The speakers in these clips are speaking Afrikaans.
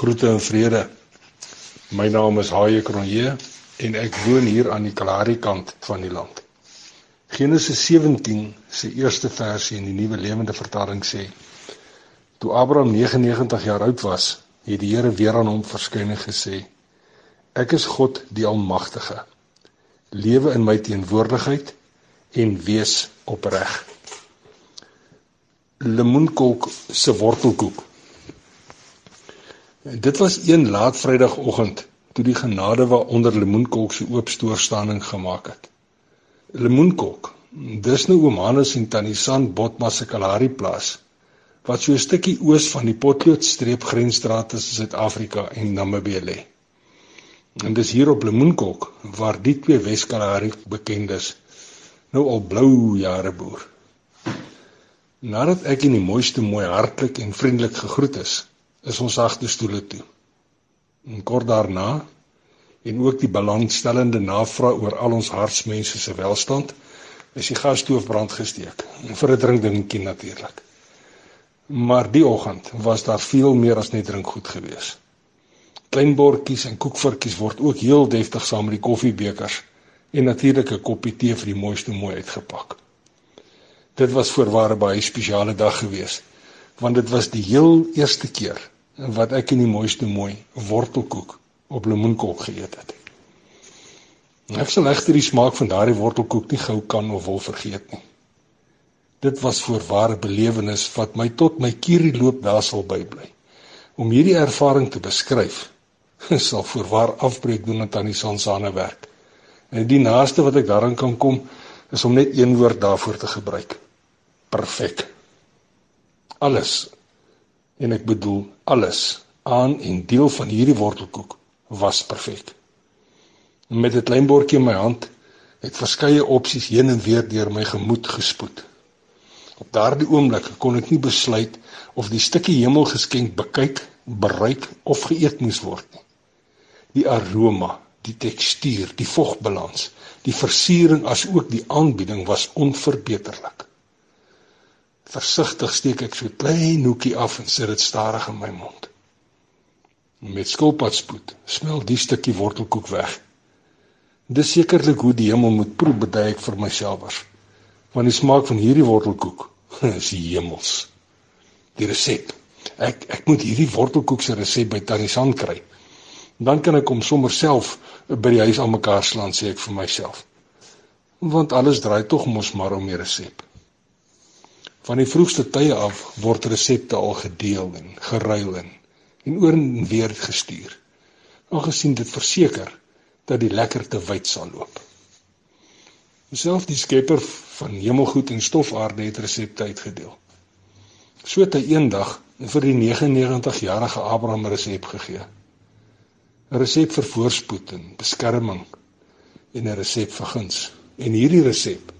Groete en vrede. My naam is Haie Kronje en ek woon hier aan die Kalahari kant van die land. Genesis 17 se eerste versie in die Nuwe Lewende Vertaling sê: Toe Abraham 99 jaar oud was, het die Here weer aan hom verskyn en gesê: Ek is God die Almagtige. Lewe in my teenwoordigheid en wees opreg. Lemoenkolk se wortelkoek dit was een laat Vrydagoggend toe die genade waaronder Lemoenkolk se oop stoorstaaning gemaak het. Lemoenkolk, dis nou oom Hannes en tannie San Botma se Kalahari plaas wat so 'n stukkie oos van die Potloodstreep grensstraat tussen Suid-Afrika en Namibië lê. En dis hier op Lemoenkolk waar die twee Wes-Kalahari bekendes nou al blou jare boer. Nadat ek in die mooiste mooi hartlik en vriendelik gegroet is, is ons sagte stoele toe. En kort daarna en ook die belangstellende navraag oor al ons hartsmense se welstand is die gasstoof brand gesteek vir 'n drinkdingetjie natuurlik. Maar die oggend was daar veel meer as net drinkgoed gewees. Klein bordjies en koekvorkies word ook heel deftig saam met die koffiebekers en natuurlik 'n koppie tee vir die mooiste mooi uitgepak. Dit was voorware baie spesiale dag geweest want dit was die heel eerste keer wat ek in die mooiste mooi wortelkoek op lemoenkoek geëet het. Ek sal egter die smaak van daardie wortelkoek nie gou kan of wil vergeet nie. Dit was voorware belewenis wat my tot my kierie loop daar sal bybly. Om hierdie ervaring te beskryf, sal voorwaar afbreek doen aan tannie Sansane werk. En die naaste wat ek daaraan kan kom, is om net een woord daarvoor te gebruik. Perfek alles en ek bedoel alles aan en deel van hierdie wortelkoek was perfek. Met 'n klein bordjie in my hand het verskeie opsies heen en weer deur my gemoed gespoed. Op daardie oomblik kon ek nie besluit of die stukkie hemel geskenk bekyk, bereik of geëet moes word nie. Die aroma, die tekstuur, die vogbalans, die versiering asook die aanbieding was onverbeterlik. Versigtig steek ek so 'n klein hoekie af en sit dit stadig in my mond. Met skilpadspoed smel die stukkie wortelkoek weg. Dis sekerlik hoe die hemel moet proe bedui ek vir myself was. Want die smaak van hierdie wortelkoek is hemels. Die resep. Ek ek moet hierdie wortelkoek se resep by Tannie San kry. Dan kan ek hom sommer self by die huis aan mekaar slaan sê ek vir myself. Want alles draai tog mos maar om die resep. Van die vroegste tye af word resepte al gedeel en geruil en en oor en weer gestuur. Aangesien dit verseker dat die lekkerte wyd sal loop. Selfs die skepper van hemelgoed en stofaarde het resepte uitgedeel. So het hy eendag vir die 99-jarige Abraham 'n resep gegee. 'n Resep vir voorspoed en beskerming en 'n resep vir guns. En hierdie resep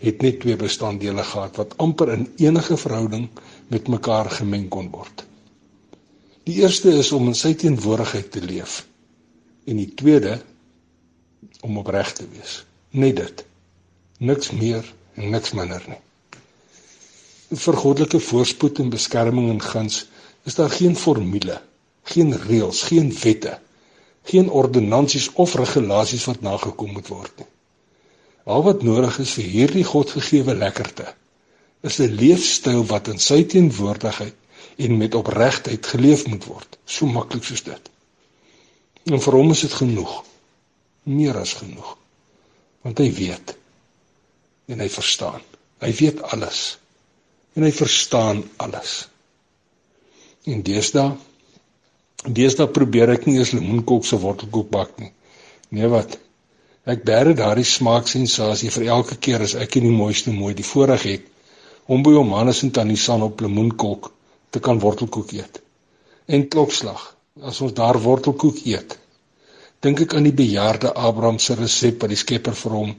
het net twee bestanddele gehad wat amper in enige verhouding met mekaar gemeng kon word. Die eerste is om in sy teenwoordigheid te leef en die tweede om opreg te wees. Net dit. Niks meer en niks minder nie. Vir goddelike voorspoed en beskerming en guns is daar geen formule, geen reëls, geen wette, geen ordonnansies of regulasies wat nagekom moet word nie. Al wat nodig is vir hierdie Godgegewe lekkerte is 'n leefstyl wat in sy teenwoordigheid en met opregtheid geleef moet word. So maklik soos dit. En vir hom is dit genoeg. Meer as genoeg. Want hy weet en hy verstaan. Hy weet alles. En hy verstaan alles. En deesdae deesdae probeer ek nie eens lemoenkoek se wortelkoek bak nie. Nee wat? Ek bære daardie smaaksensasie vir elke keer as ek in die mooiste mooi die voorreg het om by hom Hannes en Tannie San op lemoenkolk te kan wortelkoek eet. En klokslag, as ons daar wortelkoek eet, dink ek aan die bejaarde Abraham se resep wat die Skepper vir hom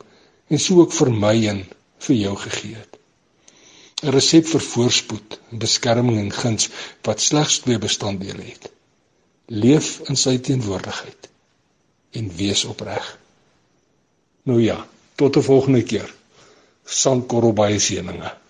en so ook vir my en vir jou gegee het. 'n Resep vir voorspoed, beskerming en guns wat slegs twee bestanddele het. Leef in sy teenwoordigheid en wees opreg. Nou ja, tot 'n volgende keer. Sandkorrel baie seëninge.